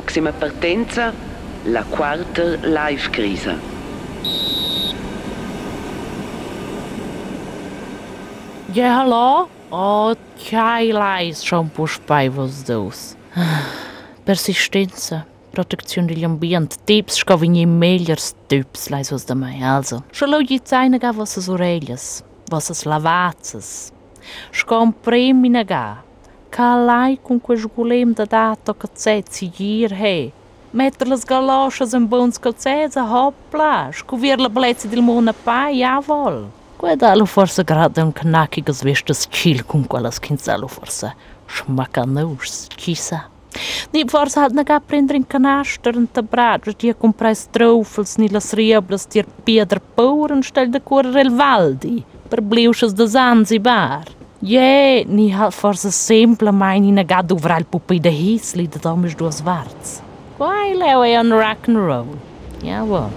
prossima partenza, la quarta life crisi. Ja, hallo? Oh, tjai lais schon puspai vos dos. Persistenza, protezione degli ambienti, tips scovigni megliors tips lais vos da mai. Also, schalo gli zaina ga vossas orelhas, vossas lavazzas. Scom premina ga. Calai con quel gulem da dato cazzezzi gir he. Metter las galoschas in bons calzezza, hoppla, scuvir la blezzi del mona pai, javol. Guardalo forse grado un knackiges vistes chill con quellas quinzello forse schmaccanus, chissà. Ni forse hat naga prendere in canaster und tabrat, was dir comprais trofels ni las rieblas dir piedra pauren stell de correre il valdi, per bliusches de Zanzibar. Je, ni hat forse simple mein in naga dovrai il pupi de hisli de domis duas varts. Quai leo è on rock and roll. Jawohl.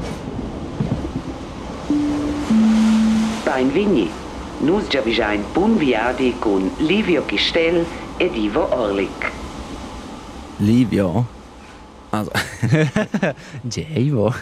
Bein Vigni. Nus già in Bun Viadi con Livio Gistel ed Ivo Orlik. Livio. Also, Gevo.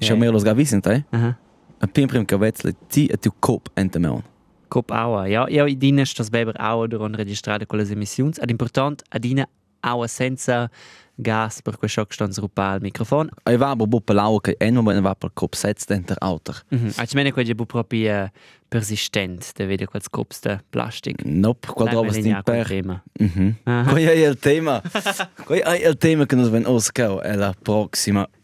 schon mehr los gewissen, te? Aha. A pim prim cavetzle, ti e tu cop ente meon. Cop aua. Ja, ja, i dina stas beber aua durant registrare con le emissioni. Ad important, a dina aua senza gas per quel shock stanz rupa al microfono. Ai va bo buppe lau che eno ma va per cop setz denter auter. Mhm. Als mene quel bu proprio persistent, de vede quels cops de plastic. Nope, qual me din per. Mhm. Qual è il tema? Qual è il tema che nos ven è la prossima è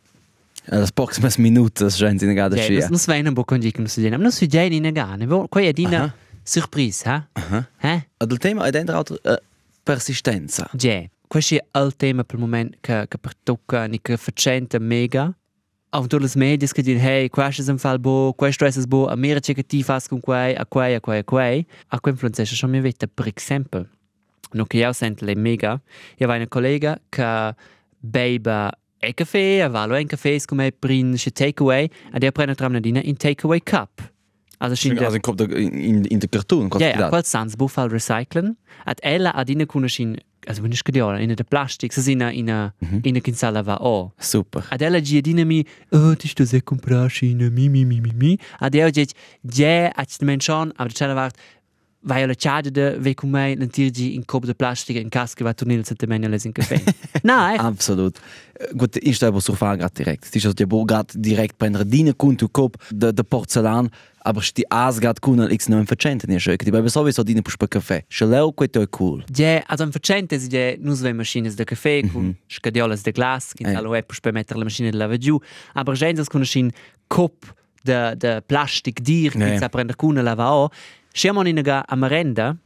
las proximas minutas gens in gada Ja, scia. nus po con dico nus dina. Nus vi in negane. Qual è dina Aha. surprise, ha? Eh? Ad tema è denter auter uh, persistenza. Ja, questo è il tema per il momento che, che per tocca e che facenta mega. A tutte le medie che dicono, hey, questo è un fall bo, questo è bo, a me che ti fai con quei, a quei, a quei, a quei. A quei influenza schon mi vede, per esempio, no che io sento le mega, io ho una collega che bebe e caffè, a valo un caffè come prin se takeaway, e io prendo tramna dina in takeaway cup. Also, scinde- Also in cop in in, in der Cartoon, Ja, ja, quel sans bu fal recyclen. At ella ad ina kuna shin, also wenn ich gediola, in der Plastik, so in in in in kinsala va o. Super. Ad ella gi dina mi, oh, ti sto se comprar shin mi mi mi mi mi. Ad ella gi, ja, at de menschon, aber de wart vai alla charge de ve con me l'antirgi in cop de plastica in casca va tornare sette manuales in caffè. Nein, Absolut. Äh, Gut, ich stelle so Frage grad direkt. Es ist also der Bo grad direkt prendere dine kun tu kop de de Porzellan, aber sti as grad kun al x non facente ne schöke. Die bebe sowieso dine puspa caffè. Scheleu quet è cool. Ja, also ein Vercente si ja nus ve machines de caffè con scadiolas de glas, che Eh. allo è per mettere la macchina de lavagiu, aber gens con un cop de de plastic dir che Eh. sa prender con lava o. Schiamo in ga a merenda,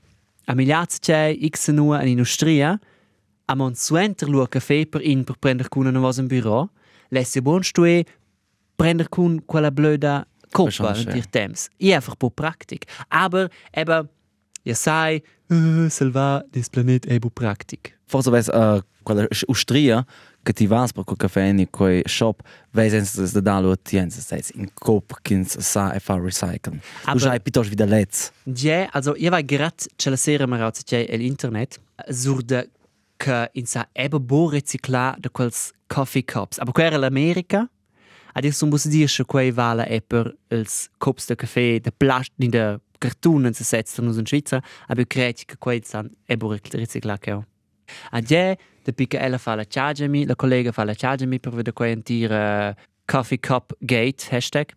a miliards c'è x nu in industria, a mon suenter lu caffè per in per prender con una in bureau, lesse bon stue prender con quella blöda Koppa schön. dir temps. Einfach po praktik. Aber eben, ja sai, uh, salva des planet ebo praktik. Forse ves uh, quella ustria che ti vas per quel caffè in quel shop, ves ens de dalo tiens es in kop kins sa e fa recyceln. Du sai piuttosto wieder letz. Ja, also io vai grat c'è la sera ma raus c'è l'internet sur de che in sa ebo bo recicla de quels coffee cups. Aber quella l'America, adesso non posso dire che quei vale è per els cups de caffè de plastic in de cartunen se setzen in Svizzera, aber credo che quei san ebo ricicla che ho. A ja, de pica ella fa la charge mi, la collega fa la charge mi per vedere quei antire coffee cup gate hashtag.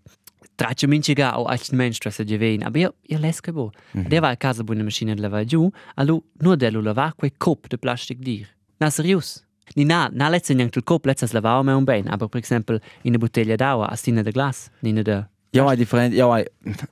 Traccio minci ga o altri mensch stressa di vein, aber io io lesco bo. Mm -hmm. va a casa buona macchina de lava giù, allo no dello lava quei cup de plastic dir. Na serius. Ni na, na letze neanche il cup, letze lavao me un ben, aber per esempio in una bottiglia d'acqua, a stina de glas, nina de Ja, è differente. Ja, è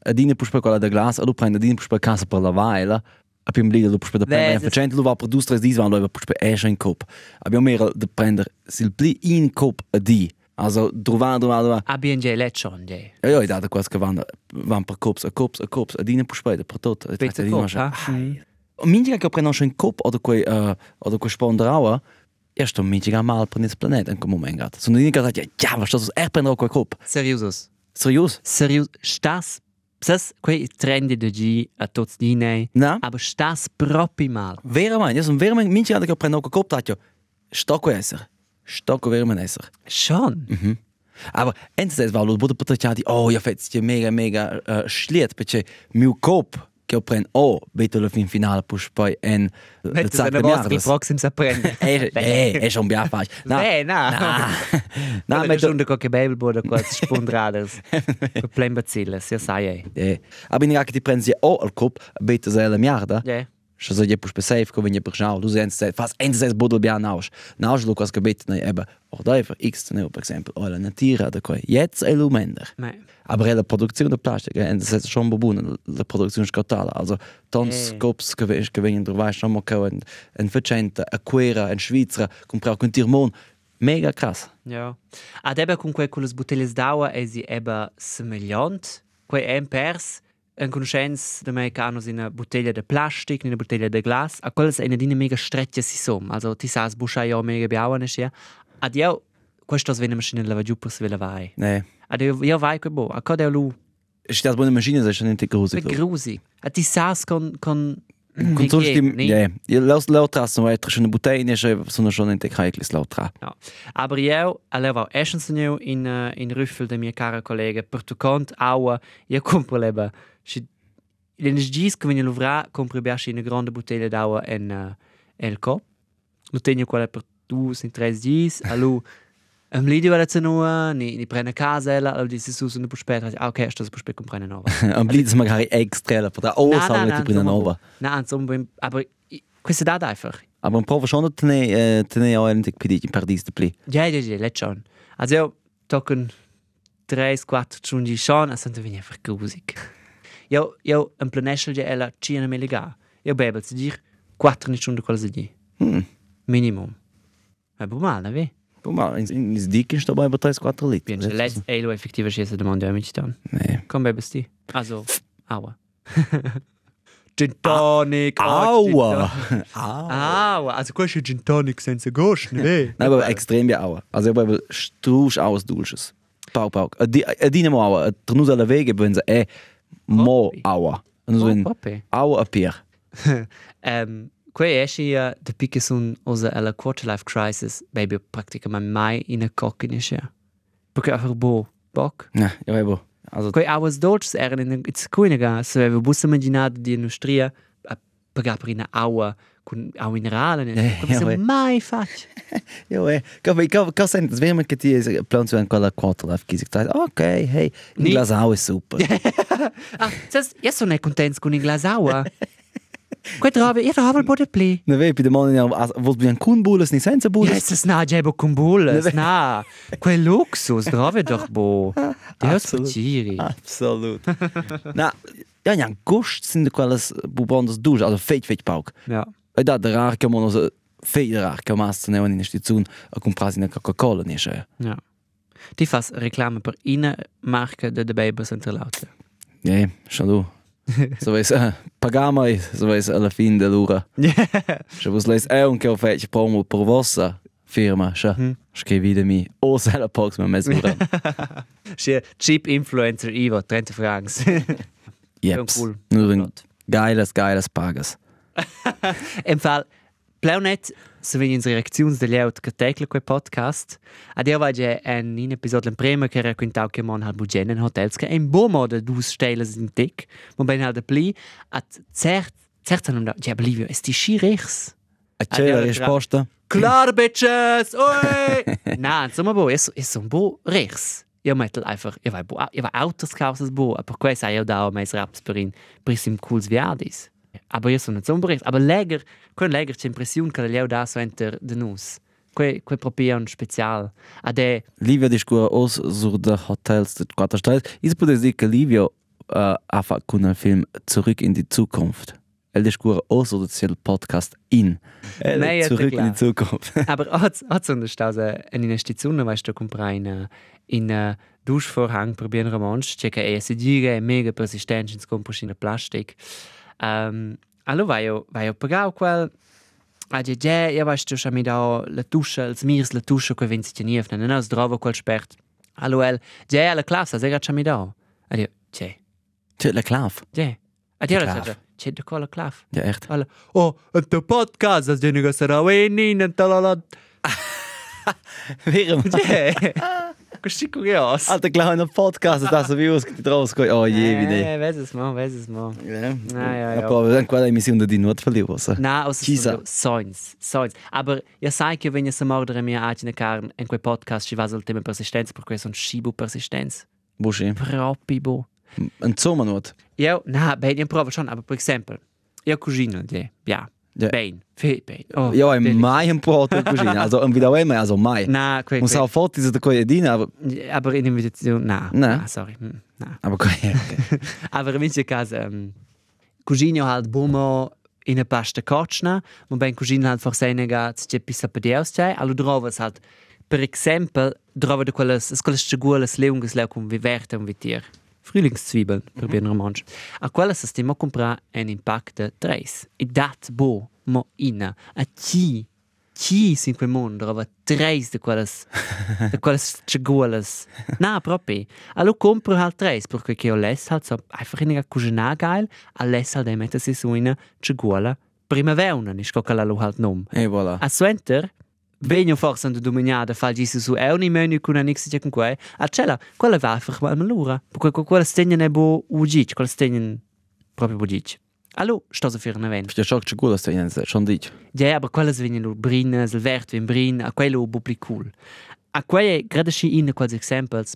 a dine puspa quella de glas, a lu prende dine puspa casa per lavare. A pim lì lu puspa de prendere Ves- facente lu va per dus tres dis van lu puspa esce in kop. Abbiamo mehr de prender sil pli in kop a di. Also trovare trovare trovare. ABNJ lechon, je. Ja, ja, ich dachte quasi che vanno van per cops, a cops, a cops, a dine puspa per tot. Pezza cup, ha? Mindiga che prendono in kop oder quei uh, oder quei sponderaua. Erst um mindiga mal per planet in moment gat. So dine gat ja, ja, was das er prendere quei kop. Seriusos. Serios? Serius, stas, sas quei trendi de gi a tots dine, Na? aber stas propi mal. Vera man, ja, so vera man mindiga che prendere quei kop dat jo. Sto quei esser. Stocco vero manesser. Schon? Mhm. Aber einerseits war lo bude potreciati, oh, ja fetz ti mega mega uh, schliet, perché mio cop che ho pren oh, vedo la fin finale pus poi en Metti se ne vostri proxim sa prende. Eh, eh, è schon bien facile. Beh, no. Na, Na, na, ma ma schon da qualche Babel bude quasi spundrades. Per plan bacilles, ja sai ei. eh, aber in ti prendi oh al cop, beta se la miarda. Ja. Što se je pus pesef, ko venje pršao, lu zen se, fas einerseits bodel bien naus. Naus lu kas gebet ne eba, da for x ne, per exempel, o la natira da koi. Jetzt e lu mender. Ma Aber la Produktion der Plastik, das ist schon bebunden, la Produktion scotala. Also, tons che che vengono du weißt schon mal ein ein Vercente, a Quera, ein Schweizer, comprare con Tirmon. Mega krass. Ja. Ad eba con quei con le bottiglie d'aua e si eba semegliant. Quei em pers en conoscenz de americanos in una bottiglia de plastic, in una bottiglia de glas. A quelles è una dina mega stretja si som. Also ti sas buscha ja mega biaua sia. Ad io questo svenne maschine lava giù per se vela vai. Nee. Ad io io vai quei bo. A code lu Ist das eine Maschine, das ist schon nicht groß. begrusi. Ad ti sas con con Con so stim, ja. Ihr laut laut trassen weiter schon eine Bouteille, sondern schon nicht keiglis laut tra. Ja. Aber io alleva essens nu in uh, in Rüffel de mia cara collega per tu cont aua io compro leba si in es gis come ne lovra compro biasci una grande bottiglia d'aua en el cop lo tengo quella per tu sin tres gis allo Am Lidio alla cenua, ni, ni prende casa, ella, allora dice su, sono più spetta, ah ok, sto più spetta comprare nova. Am Blitz magari extra la potrà. Oh, Na, sa die Brille insomma, nova. Na, insomma, aber questa data einfach. Aber ein Prof schon tene äh, tene auch ein Tick pidi in Paradis de pli. Ja, ja, ja, let's schon. Also io tocken 3, 4 giorni schon, e sento viene einfach grusig. Io, io un planeschel ja ella cina me lega. Io bebel zu dir 4 stunden quasi di. Hm. Minimum. Ma bu mal, ne? Du mal, in in is dick ist dabei bei 3 4 Liter. Bien, let's elo effektive schieße de monde mit dann. Nee. Komm bebelst di. Also, aua. Gin tonic. Aua. Aua, also è gin tonic senza ghost, ne? Nein, aber extrem wie Aua. Also ich habe strusch aus Dulces. Pau pau. A di a dinamo Aua, trnus alla wenn sie eh mo. Aua. Und so ein. Aua a pier. Um, Quei esce uh, de pique sun osa alla quarter life crisis, baby praticamente mai in a cock in esce. Perché einfach bo, bock. Na, ja, aber also Quei auas dolces eran in it's cuinaga, se aveva bussa immaginata di industria a pagare per una aua con au minerale, ne? Eh, Come se mai faccio. ja, eh. Ka ka ka sent, das wäre mir die Plan ein quella quarter life gesagt. Okay, hey, Ni- Glas Au ist super. Ah, sas, io sono contento con il glas aua. Quei trove, io trove il bode pli. Na wei, bei dem Mann ja, was bi ein Kunbules nicht senza Bules. Yes, es na jebo con bulles, na. Quel luxus, trove doch bo. Deus Absolut. faciri. Absolut. Na, ja, ja, gust sind quelles bubandas dus, also feit feit pauk. Ja. E da der rar kann man also feit rar kann man zu nehmen in Institution a comprasi na Coca-Cola nicht. Ja, Ja. Ti fas reclame per ina marca de de Babers Interlaute. ja schon du. So weiß äh, pagama so weiß alla fin de lura. Schon was leis eh un che ho feit promo per vossa firma, scha. Sche wieder mi o sella pox ma mesura. Sche cheap influencer Ivo, 30 francs. Jeps. cool. Nur ein geiles geiles pagas. Im Fall Plaunet, se vegn ins reacziuns de leut che tecle quei podcast. Ad io vage en in episode in prima che raccontau che mon hal bugenen hotels che in bo modo dus steles in dick. Mo ben hal de pli at cert cert non da, ja Bolivia, ist die schirichs. A c'è la risposta? Klar, Bitches! Oi! Nein, insomma, bo, ist, ist so ein Bo Riechs. Io metto einfach, io vai, bo, io vai Autos causa Bo, aber quei sai io da mais raps per in prisim cools viadis. Aber io sono Riechs, aber leger, quei leger c'è impressione che io da so enter de nus. Quei quei proprio un special. Ade Livia discura os sur de Hotels de quattro Stelle. Is puede dir che Livia uh, afa con il film Zurück in die Zukunft. El discura os sur del Podcast in. El Nein, Zurück in die Zukunft. aber hat hat so eine eine Investition, weißt du, comprai in in uh, Duschvorhang per bien romansch, che che è si dire mega persistente in plastic. Um, allora vai, vai a pagare quel... A già già, io vai tu mi da la tuscia, il smirs la tuscia che vinci ti nief, non as drovo quel spert. Allora, già alla classe, se gaccia mi da. Allora, c'è. C'è la clave? C'è. A te la c'è. C'è da quella clave. Ja, echt. Alla, oh, un tuo podcast, as genega sarà venin, un talala. Vero? C'è. Curioso. alter kleiner Podcast, das so wie go. Oh je, wie Eh, vedi es mo, vedi es mo. Ja. ja, ja. Aber dann quella Emission di not verlieren. Aus Chisa. Soins, soins. Aber io sai che wenn io se mordere mia agina carne in quel podcast ci va sul tema persistenza per questo un scibo persistenza. Bushi. Proprio bo. Ein Zomanot. Io, na, bene, io provo schon, aber per esempio, io cugino di, ja, Ja. bene, bene. Oh, Ja, im. Mai ein Brot cucina. Also um wieder einmal, also Mai. Na, que, Muss auch Fotos da coi Edina, aber aber in Invitation, na, Na. na, sorry, hm, na. aber. Okay. Aber in questo caso, um, cugino halt bomo in a pasta cocna, ma ben cugino halt forse nega c'è pissa per dios c'è, allo drovas halt, per esempio, drova de quelles, es quelles ciguolas leungas leu cum viverte un vitier. Frühlingszwiebeln, per bien romansch. A quelles es timo compra en impact de treis. E dat bo, mo ina, a chi, chi in quel mondo drova treis de quelles, de quelles ciguolas. Na, proprio. Allo compro halt treis, perché che io les halt so, einfach in a cucina geil, a les halt e mette si su in ciguola primavera, nicht co che la lu halt nom. E voilà. A suenter, Venio forse andando domeniada fa il su è un menu con un x con quei a cella quella va per ma malura perché quella stegna ne bo ugic quella stegna proprio bugic Allo, sto so für neven. Ich schock zu gut, dass du schon dich. Ja, aber quelles wenn du brin, es wert wenn brin, a quello public cool. A quei gerade schi in quals examples.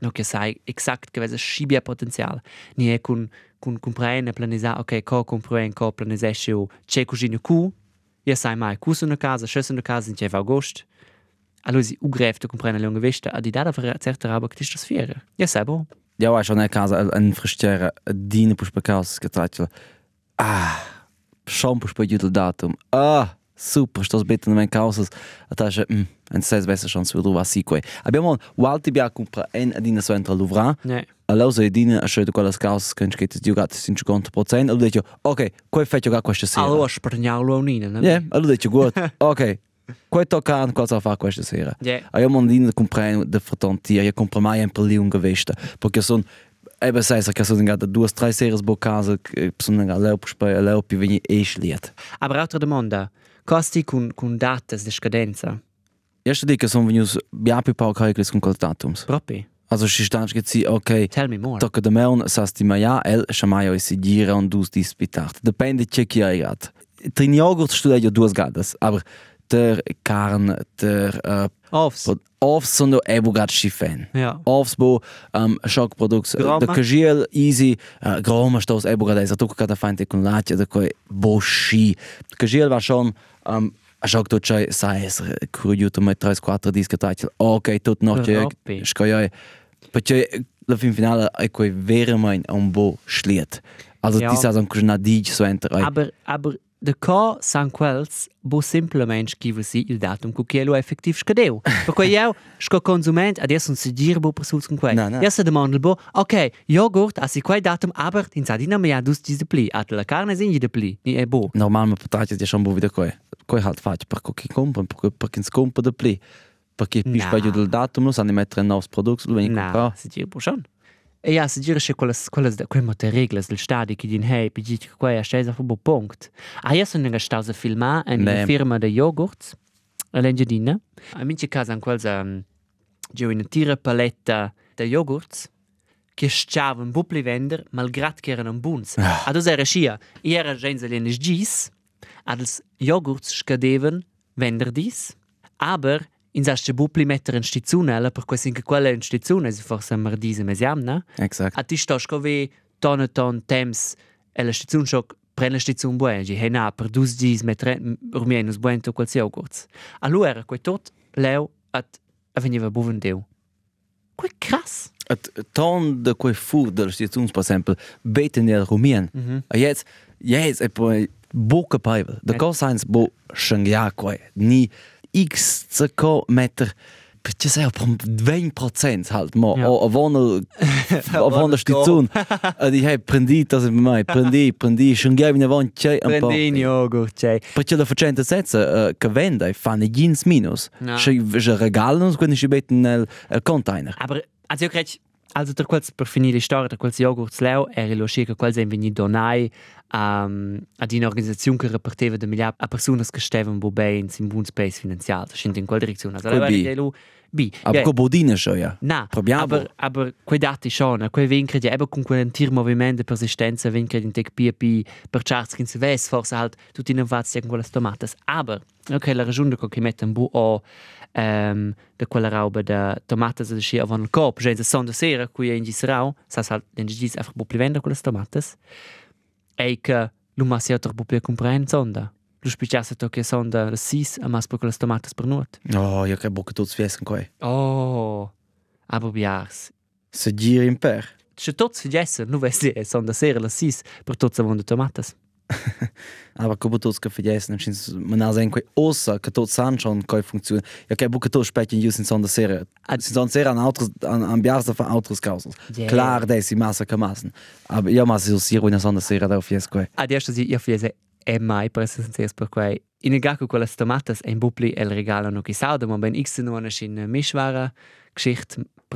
No che sai exakt gewesen schibia potenzial. Nie kun kun comprene planesa, okay, co comprene co planesescio, c'è cugino cu, sai mai cu una casa schöss una casa in agost allora si ugrefte comprene lunga vista a di data per certa roba che ti sto sfera ja sai bo Ja, weißt du, eine Casa, ein frischtere, Dine push per Kaus geteilt. Ah, schon push per Judel Datum. Ah, super, sto bitte in mein Kaus. Da ist hm, ein sehr besser schon zu was sie quei. Abbiamo un Walti bia compra en adina so entra Louvre. ne Allora se adina a scelto quella causas che che ti giocate 50%, allora dico, ok, quei fetto ga questa sera. allora spargnalo unina ne Ja, allora dico gut. Ok. Quei tocca an cosa fa questa sera. Ja. A io mondino comprei de frotantia, io compro mai un pelli un gevesta, perché son Eben sei che sono gata due tre series bo casa che sono gata leup spai leup veni e schliet. aber altra domanda costi con con datas de scadenza Erste dica sono venuti bia più pau calculis con quel datums. proprio Also si stanno che si ok, tell me more tocca da meun sasti maia el chamaio e si gira un dus dispitart. Depende che chi hai gat. Trin yogurt studio due gadas, aber der carn der uh, offs Offs sono evo gat schifen. ja Offs bo um, shockproducts Groma. da cagiel easy uh, groma stos evo gat esa tocca cada fante con latte da coi bo schi. Cagiel war schon um, a shock to chai sai es curiuto mai 3 4 disca title. Ok, tot noch che Proppi. scoiai. Perché la fin finale è quei vere mein un bo schliet. Also Ja. die sa un cusna dig so enter. aber aber de co san quels bo simplement schiva si il datum cu che lo effettiv scadeu perché io sco consument adesso non si gira bo persus con quei No, no. ja se demandel bo ok yogurt a si quei datum aber in sadina me ja dus diese pli at la carne sin de pli ni e bo Normal ma patate ja schon bo wieder coi. Coi halt fac per co chi compra, per per chi compra de pli. Perché pi Na. spaglio del datum, lo sanno mettere in novs product, lo veni na compra. si gira bo schon ja se gira quelles de quei mote reglas del stadi che din hey pi git quei a stesa fu bo punct a ja so nenga stausa filma en Nee. firma de yogurts a l'Engiadina. A mince casa in quels um, giù una tira paletta de yogurts che sciavan bupli vender malgrat che erano buns. Ah. Adus era scia, era gens alienes gis, adus yogurts scadevan vender dis, aber in sasce bupli metter in stizunella, per quasi in quella in stizunella si forse mardise mesiamna, Exakt. a ti sto scovi ton e ton temps e la stizun schoc pren la stizun buen, gi hey na, per dus dis metre rumienus buen to quals yogurts. Allora era quei tot leu at a veniva buvendeu. Quei krass. Et ton de quei food de stazions per esempio, beten nel rumien. Mhm. A jetzt, jetzt e poi boca paivel. De Eh. co science bo shangya quei. Ni x co meter Perché sei per 20% halt mo Ja. o a vona a vona stizun. E di hey prendi das in mai, prendi, prendi, shangya vina von chei un po'. Prendini yogurt, cioè. Perché la facente senza che vende fanno gins minus. No. Se regalano quando si beten nel eh, container. Aber, also io credo, also der quels per finire storia, der quels yogurts leu, era lo scia che quels ein veni donai um, ad un'organizzazione che reparteva da migliaia a persone che stavano bene in buon space finanziario, scende in quella direzione. Quel B. B. Aber yeah. Bodine schon, ja. Na, Probiamo. aber, aber quei dati schon, quei vincre di eben con quel tir movimento di persistenza vincre in tec PAP per charts se ves forse halt tutti innovati con quelle tomates. Aber, ok, la ragione che mette un bu o um, da quella roba da tomates da scia avon cop, gente sonda sera qui in gisrau, sa halt in gis einfach bu pli vender quelle tomates. E che l'umma si ha troppo più comprare sonda. Du spicciasse to che sonda la sis a mas per quelle tomates per nuot. Oh, io che bocca tutto svesken quei. Oh, aber biars. Se giri in per. Se tots si gessen, nu vesti e sonda sera la sis per tots avon de tomates. Aber come tutti che vergessen, scins man ha sen quei ossa che tot san schon quei funziona. Ja che bocca tutto specchio in jus in sonda sera. Ah. Si sonda autres an an biarsa von autres causas. Yeah. Klar, des si massa kamassen. Aber ja, mas so siro in sonda sera da fies quei. Adesso si io fiese e mai per essenzias per quei. In e gaco quelle tomates e in bupli el regalano chi sauda, ma ben x nu ana schin mischwara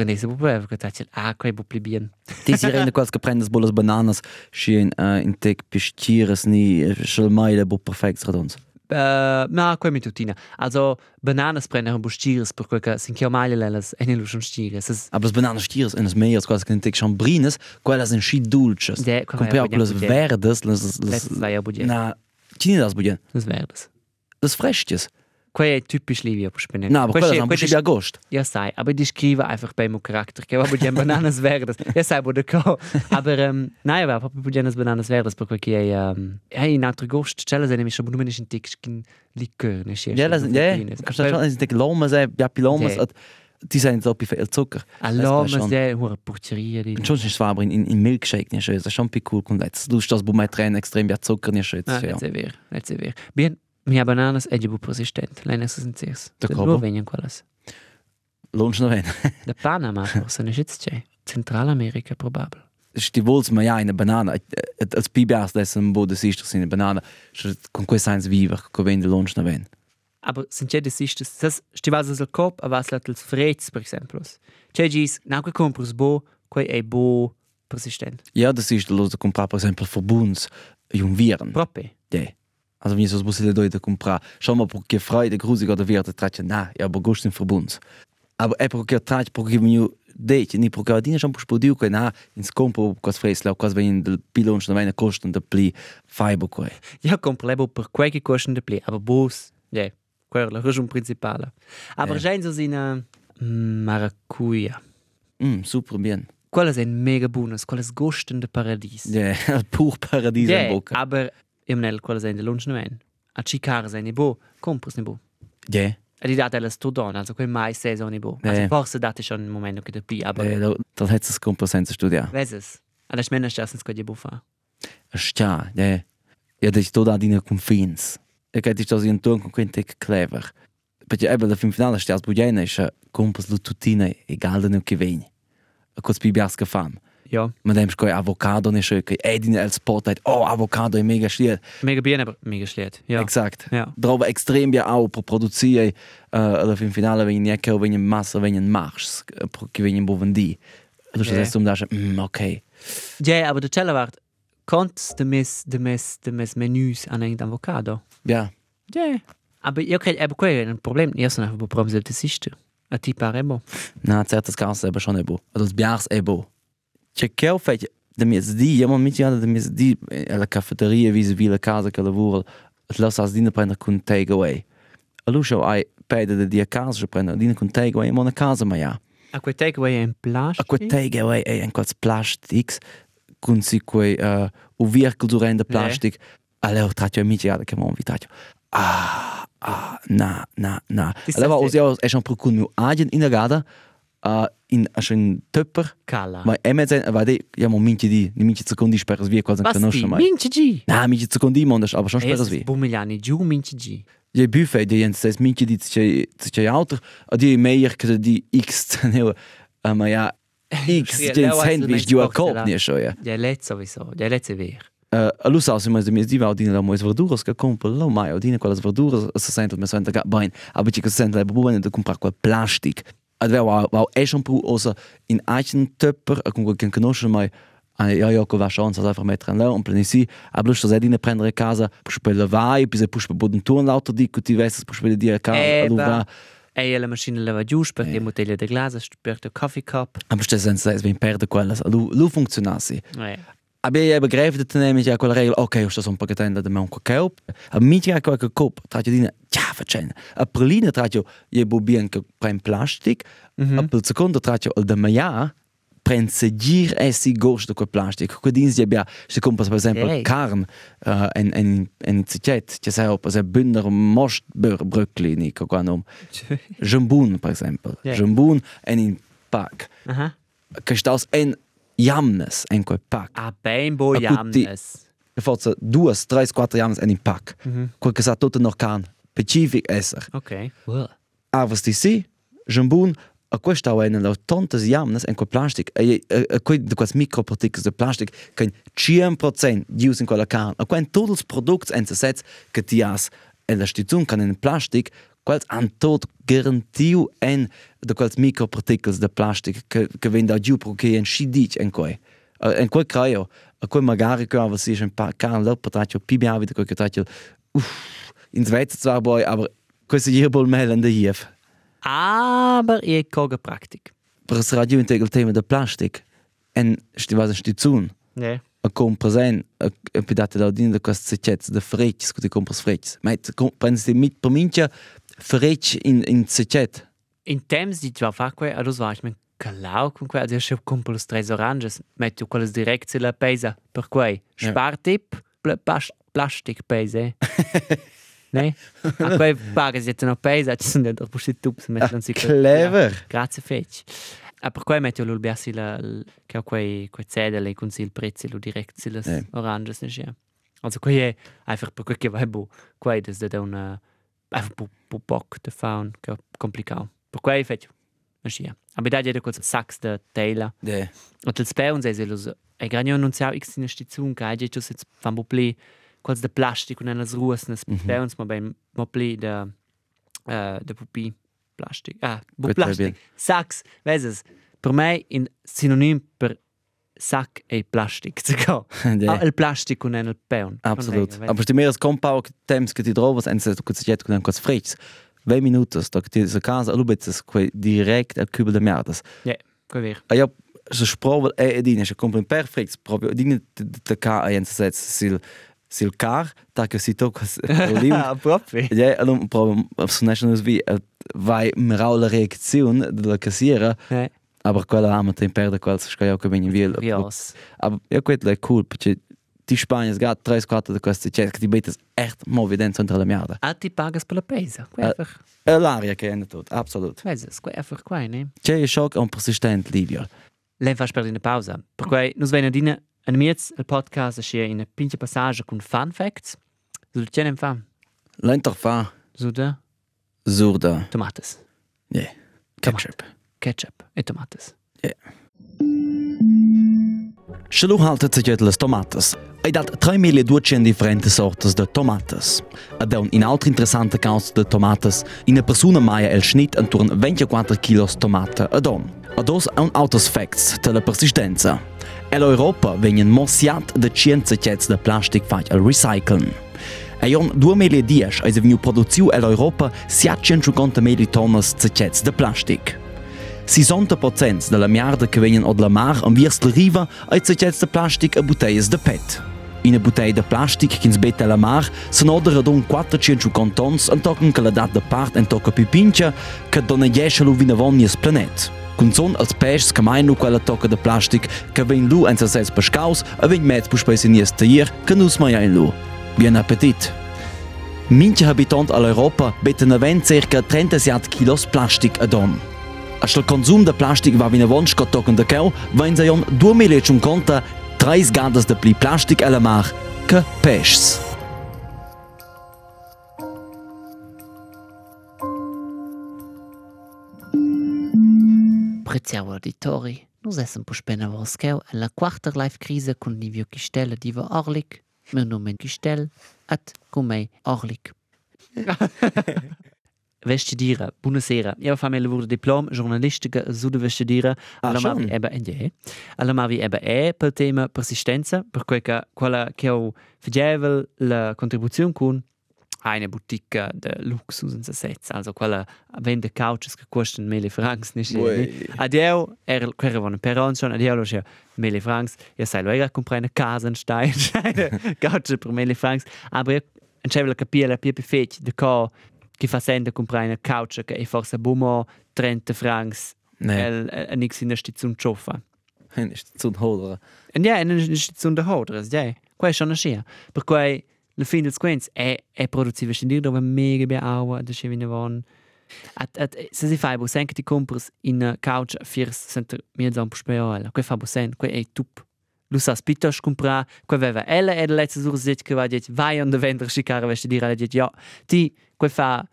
geschicht prendese bupli, che tacel ah quei bupli bien. Ti si rende quals che prendes bollas bananas schien uh, in tec pisciras ni schel mai le bu perfekt redons. Uh, na, quei mi tutina. Also, bananas prendere un bustiris per quel che sin chiao mai lelas e ne lusion stires. Es Aber as bananas stiras in as meias quals che in tec chambrines, quellas in schi dulces. Budget? verdes, las las. Na, tini das budien. Das verdes. Das fresches. Quei è typisch Livia per spennere. Na, aber quellas am buschi agost. Ja, sai, aber die scrive einfach bei mo Charakter. Che va budien bananas verdes. Ja, sai, bude ko. Aber, um, nein, aber proprio budienas bananas verdes per quel che è, um, è in altro gost. Cella se ne mi schabu numeni in tic skin liqueur, ne schi. Ja, das ja. Kannst du schon in tec lomas, ja pilomas, Ja. die sind so viel Zucker. Allora, Das war ma schon- se ora porcheria di. Und schon ist es in, in, in Milkshake nicht schön. Das ist schon ein cool. Und jetzt, du das, wo mein Tränen extrem wie Zucker nicht schön. Ah, Ja. let's ver, let's ver. Bien, mia bananas è giù persistent. Lei ne sen ses. Da Da cobo. nur venien quelles. Lohnt noch ein. Da Panama, forse ne schitz c'è. Zentralamerika probabel. Sti vols ma ja in banana. Als PBS das ein Boden siehst du in banana. Con questo eins viver, con vende lohnt noch ein. Aber sind c'è des ist das das stivas al cop a vas latels freds per exemplo. C'è gis na che compras bo, quei è bo persistent. Ja, das ist los comprar per esempio Verbunds jung Viren. Proppe. Ja. Also wenn ich so muss da comprar. Schau mal, porque Freude grusig oder wird tratje na, ja, aber gust in Verbunds. Aber é porque tratje porque mi deit, ni porque adina schon podio que na in scompo cos fresla, cos vem del pilon non vem costa de pli fiber quei. Ja, comprebo per quei che costen de pli, aber bos, ja, quella la ragione principale. Aber Ja. ja. so sina maracuja. Mm, super bien. Quelle sind mega buonas, quelle gosten de paradis. Ja, pur paradies in Ja, bocca. aber im nel quelle sind de lunch ne ven. A cicar sind ne bo, compras ne bo. Ja. E di date las to don, also quel mai saison ne bo. Also forse date schon un momento che de pli, aber Eh, da da hat es compo senza studiare. veses. Alla smena stassens quel bo fa. Sta, ja. Ja, das toda dina confins. E che ti sto in ton con quente clever. Perché ebbe la fin finale stias bugiana ist compas lututina egal da che vegni. A cos pibias che fam. Ja, Ma dem sco avocado schöke. Ey, dine el spotlight. Oh, avocado è mega schliert. mega bien, aber mega schlecht. Ja. Exakt. Ja. Drova extrem ja auch pro produziere uh, alla fin finale wenn nie che wenn massa wenn machs pro che wenn bo vendi. Du Ja. sagst um da mm, okay. Ja, aber de cella wart konts de mes de mes de mes menüs an ein avocado. Ja. Ja. Aber io credo, aber quel è un problema, io sono un problema del tesisto. A ti pare bo. Na, certas casos é schon é bo. Also os biars é bo. Che quel feit de mes di, ja man mit ja de mes di alla cafeteria vis vi la casa che lavora. Het las as dina prender kun take away. Allo show ai pede de dia casa prender dina kun take away mo na casa ma ja. A quel takeaway è in A plastic. quel take away è en quals plastics kun si quei uh, o virkel durante plastic. Alle ho tratto amici ja che mon vi tratto. Ah, ah, na, na, na. Ti Allora stai- os ja è schon pro kun nu agent in der gada. Uh, in a schon töpper Cala. Ma è mezzo, vedi, ja, mo minci di, ni minci secondi speras via Was che ti? mai. Minci G. Na, minci secondi mondas, aber schon speras via. Bumigliani giù minci G. Je buffet, die jens ses minci di c'è c'è auto, a di meier che di X ne, ma ja, X ha sandwich di a box, ne so ja. Ja, let's sowieso. Ja, è vero. Uh, a lu sa se mas de mes di va di la moes verduras che compra lo mai, o di quelle verduras, se sente me sente ga bain, aber ci che sente la buone de comprar quel plastic. Wow, wow, è schon pro osa in eichen töpper, a con quel conosce mai Ah, ja, ja, va chance, einfach mettere là, on pleni si, a blus sto sedine prendere casa, pus per la vai, pis pus per boden turn l'auto di cuti vesses, pus per dire casa, Eh, allo va. va. E la macchina lava gius per le bottiglie de glas, per il coffee cup. Aber stes senza es vin perde quellas, lu lu funzionassi. Aber ich begreife das nämlich ja quella regola, ok, sto son pagatenda de me un cacao. A mi ja qualche cop, traggio dina, ja, facen. A prolina traggio, je bu bien che prem plastic, a pel secondo traggio al de maia, pren segir essi gosh de quel plastic. Quel dins je bia, se compas per esempio Hey. carn, uh, en en en zichet, che sai op se bünder most bur bröckli ni co quanum. Jambun per esempio. Yeah. Jambun en in pack. Aha. Che staus en jamnes en quel pack. A ben bo jamnes. forza due, tre, quattro jammes en in pack. Mhm. Quel che sa tutto noch can specific esser. Ok. Well. Aber sti si, jambun, a questa au en la tontes jamnes en quel plastic, a quei de quels microparticles de plastic, kein 100% dius in quella can. A quei tots products en se sets che ti has en la stizun can en plastic, quels an tot garantiu en de quels microparticles de plastic che che ven da giù pro che en scidic en quei. En quei craio, a quei magari che aveva si en pa can lo pataccio pi bia vita quei che. Uff, in Schweiz zwar boy, aber questi hier bol mel en de hier. Aber ich koge Praktik. Per es radio integral tema de plastic en sti vas sti zun. Ja. A compras en a a pedate da din de quest secets de frecks, cu ti compras frecks. Met prends di mit per mincha frecks in in secet. In temps di già fa que, va ich men calau con que, adesso io compro le tre oranges, metto quelle direct sulla pesa, per quei Ja. spartip, pl pas- plastic pese. ne? A quei paga si no pesa, ci sono dentro pusti tups, mettono si Clever. Grazie fetch. A per quei metto l'ul biassi la che ho quei quei cedele con il prezzo lo direct sulle Ja. oranges ne. Also quei è einfach per quei che vai bu, quei des da una einfach bu bu poc de faun che complicato. Per quei fetch ne schia. Aber da jeder kurz sax de tela. De. Und il speun sei los. E granio annunziau x in stizzun che hai già jetzt fan bu pli quals de plastic und enas ruas nes speuns ma ben mo pli de eh de pupi plastic. Ah, bu plastic. bien. Sax, weißt per me in synonym per sac e plastic zu go. De. Ah, il plastic und el peun. Absolut. Aber sti meres compau temps che ti trovas en se cu secet con quels frecks. 20 minutos, da ti se casa lubets quei direct al cubel de merdas. Ja, quei ver. A ja se sprovel e edine, se compren perfect proprio dine de ca en se sets sil sil car, ta che si tocas oliv. Ah, proprio. Ja, allora provo su national vi vai meraula reaktion de la cassiera, Aber quella ama tem perde quels scaio che vegni via. rios. Aber ja, quello è cool, perché die Spagna gat 3-4 de queste chat, che ti betes echt movident centra la merda. Ah, ti pagas per la pesa. Quei Eh. einfach. E l'aria che è tot, absolut. Weißt quei einfach quei, ne? C'è il shock un persistent Livio. Lei fa per una pausa. Per cui noi vengono dina a miez il podcast è in una pinche passage con fun facts. Sul cenem fa. Lenter fa Su da zurda. tomates, Yeah. Ketchup. Ketchup e Tomates. Yeah. Schelo haltet sech jettles Tomates. Ei dat 3 mele duchen differente Sortes de Tomates. Et daun in altre interessante Kaus de Tomates in e Perune maie el Schnit enturn 24 Kilos Tomate a don. A dos an autos facts tele Persistenza. El Europa wengen Mosiat de Cienzechets de Plastik fat el recyceln. Ei on 2010 eis veniu produziu el Europa 750 meli tonnes zechets de Plastik. 60% della merda che vengono od la mar an viers la riva ai zecets de plastic a boteias de pet. Ina botella de plastic che sbetta la mar sono odera don 450 tons an tocken che la dat de part en tocca pipincia che dona jesce lu vina vonies planet. Cun son als pescs che mai nu quella tocca de plastic che ven lu en sets pescaus a ven mezz puspesi nies taier che nus mai ein lu. Bien appetit! Minche habitant all'Europa betten avent circa 37 kilos plastic ad on. Als il consum de plastic va vina vonsch got tocken de keu, vain sa jon 2 milion conta 3 gadas de pli plastic alla mar che pescs. Preziavo auditori, nus essen po spena voscheu e la quarta live crisa con Livio Chistella diva Orlik, meu nome è Chistel, at con me Orlik. Vestidira. Buonasera. Io fa me lavoro diploma giornalistica su de vestidira. Ah, Allora schon? vi ebbe en je. Allora ma vi ebbe e per tema persistenza, per quel che quella che ho facevel la contribuzione con eine boutique de luxus in Sassetz, also quella vende couches che costano mille francs, nicht? Ui. Adeo, er quella von Peron schon, adeo lo sia mille francs. Io sai, lo era comprare una casa in Stein, couch per mille francs, aber c'è la capire la più perfetta de co che fa sente comprare una couch che è forse bumo 30 francs Nee, el el nix in Station cioffa. ist zu hodere. Und ja, in der Station der Hodres, ja. Qua è schon scia. Per cui la fine del sequenz è è produziva scendir dove mega be aua da che vine von. At at se si fai bo sen che ti compras in couch firs center mia zon speola. Qua fa bo sen, è tup. Lu sa spitos compra, qua veva ella e la letzte sur sit che va dit vai on de vendre schicare veste dire la dit ja. Ti qua fa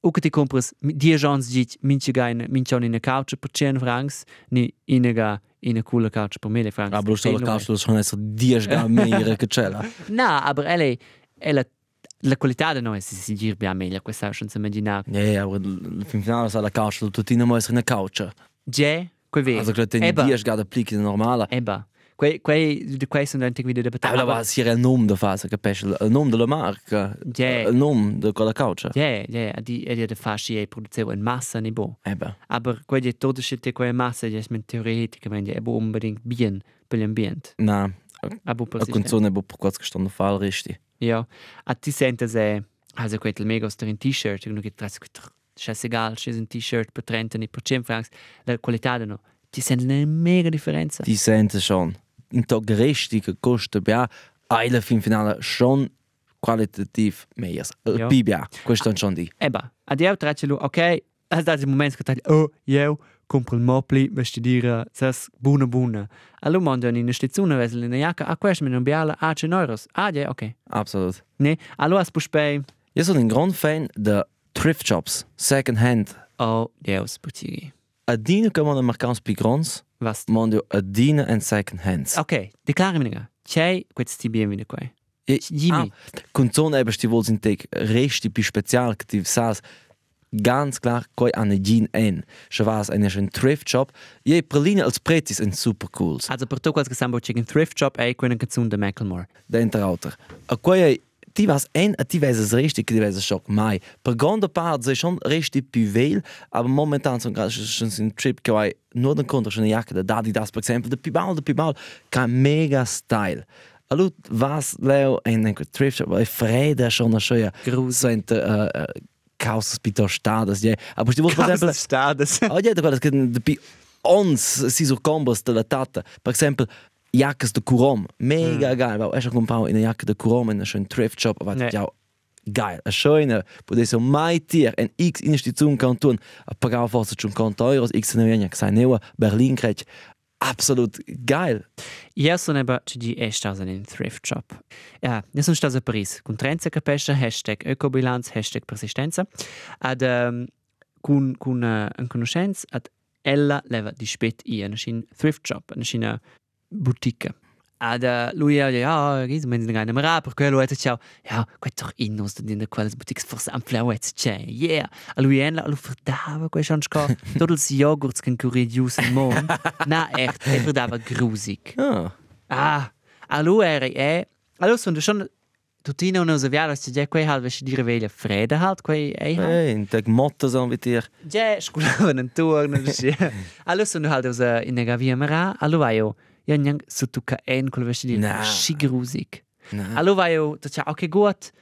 o che ti compras die gens dit minche gaine minche in a couch per 100 francs ni inega in a coole couch per 1000 francs. Aber du Steh stelle nur- Kastel schon esser 10 gar mehr che cella. No, aber ela, ela, la qualità di noi si si gira bien meglio, questo è senza immaginare. Ja, ja, aber fin finale sa la Kastel tutina mo esser na couch. Già, quei vero. Also gerade den Eba. 10 gar da plique normale. Eba. Quei, quei, quei sono anche video da da war es hier il nome da fase, capisci? Il nome della marca. Ja. Il nome di quella couch. Ja, ja, di e di fasci e producevo in massa ne bo. Eben. Aber quei di tutto scelte quei massa, di es men teoreticamente è bo unbedingt bien per l'ambiente. Na, Aber a persistente. canzone bo per quasi gestanden fall richtig. Ja, a ti sente se also quel mega sto in t-shirt, uno che tras c'è egal, c'è un t-shirt per 30 ni per 100 francs, la qualità no. Ti sente una mega differenza. Die sente schon. In tog richtig che costa bia, eile fin finale schon qualitativ meiers. Ja. Bibia, questo schon di. Eba, ad eu tracce lu, ok, as dat il moment che tagli, oh, eu compro il mopli, vestidira, sas buna buna. Allo mondo in una stazione vesel in una jacca, a questo mi non biala, a 100 euros. Ah, ja, ok. Absolut. Ne, allo as puspei, Io sono un gran fan de thrift shops, second hand. oh, deus, putigi. A dina che man mercants più grans, Was? mondo a dina and second hands. Ok, nga. C'è questo ti bien vine qua. Jimmy. Ah, Canzone eben sti vols in tec resti più special che ti sas ganz klar koi an jean en. Sche was eine schön thrift shop. Je praline als pretis en super cools. Also per to quasi sambo chicken thrift shop e quella canzone de Macklemore. Dentro auter. A koi ti was en a ti weses richtig ti weses schock mai. Per grande part se schon richtig più aber momentan so gerade schon sin trip koi nur den konter schon jacke da Dadi das per exempel de pibal de pibal kein mega style. Allo was leo en en thrift shop, weil freda schon a schöner Grus. so inte uh, uh, causas pito stadas, ja. Aber sti vuol per exempel Stades. Oh, ja, da quella che de pi ons si sur combos de la tata. Per jackes de Courom, mega geil. Weil ich comprau in eine Jacke de Courom in einer schönen Thrift Shop, aber Nee. ja geil. A schöne, wo de so mai tier en X Investition kan tun. A pagar fast schon kont euros X ne venia sei neu Berlin krech. Absolut geil. Io sono eba ci di e stasa in thrift shop. Ja, io sono stasa a Paris. Con Trenza Capescia, hashtag ecobilanz, hashtag persistenza. Ad um, con, con uh, conoscenza, ad ella leva di spet i una scin thrift shop, boutique. Ad lui ha ja, gis, men sin gaina mara, per quello ha ciao, ja, quei toch innos da dinner quelles boutiques forse am flauets c'è, yeah. A lui en la, lu verdava quei schon sco, totals Joghurts can curidius in mon. Na, echt, e verdava grusig. Ah, Ah, allo era è. Allo sono schon una usaviara se già quei halt vesti dire veglia fredda halt quei ei halt. hey, in tag Motto so mit dir. Già sculavano un turno sì. Allo sono halt usa in nega via mara, allo vai Io non so tu ca en col vesti dire Na. schi grusig. Na. Allo vai io, tu c'ha ok gut.